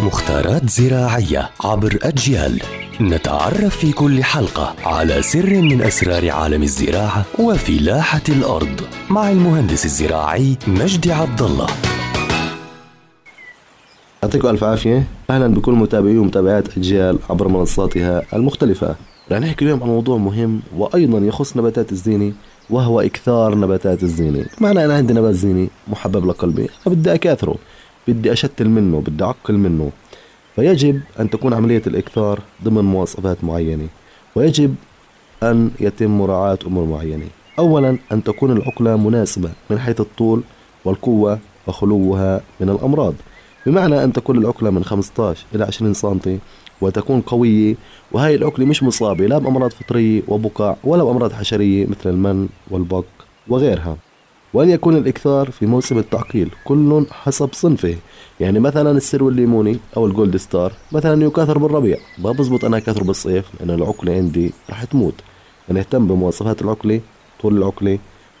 مختارات زراعية عبر أجيال. نتعرف في كل حلقة على سر من أسرار عالم الزراعة وفلاحة الأرض مع المهندس الزراعي مجدي عبد الله. يعطيكم ألف عافية. أهلا بكل متابعي ومتابعات أجيال عبر منصاتها المختلفة. رح نحكي اليوم عن موضوع مهم وأيضا يخص نباتات الزينة وهو إكثار نباتات الزينة. معنى أنا عندي نبات زيني محبب لقلبي بدي أكاثره بدي أشتل منه بدي أعقل منه. فيجب أن تكون عملية الإكثار ضمن مواصفات معينة ويجب أن يتم مراعاة أمور معينة. أولا أن تكون العقلة مناسبة من حيث الطول والقوة وخلوها من الأمراض. بمعنى أن تكون العقلة من 15 إلى 20 سنتي وتكون قوية وهي العقلة مش مصابة لا بأمراض فطرية وبقع ولا بأمراض حشرية مثل المن والبق وغيرها. وأن يكون الإكثار في موسم التعقيل كل حسب صنفه. يعني مثلا السرو الليموني أو ال gold star مثلا يكاثر بالربيع. ما بزبط أنا أكاثر بالصيف لأن العقلة عندي رح تموت. أنا أهتم بمواصفات العقلة طول العقلة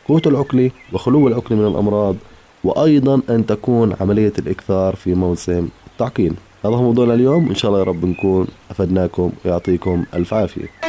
قوة العقلة وخلو العقلة من الأمراض وأيضا أن تكون عملية الإكثار في موسم التعقيل هذا هو موضوعنا اليوم. إن شاء الله يا رب نكون أفدناكم ويعطيكم ألف عافية.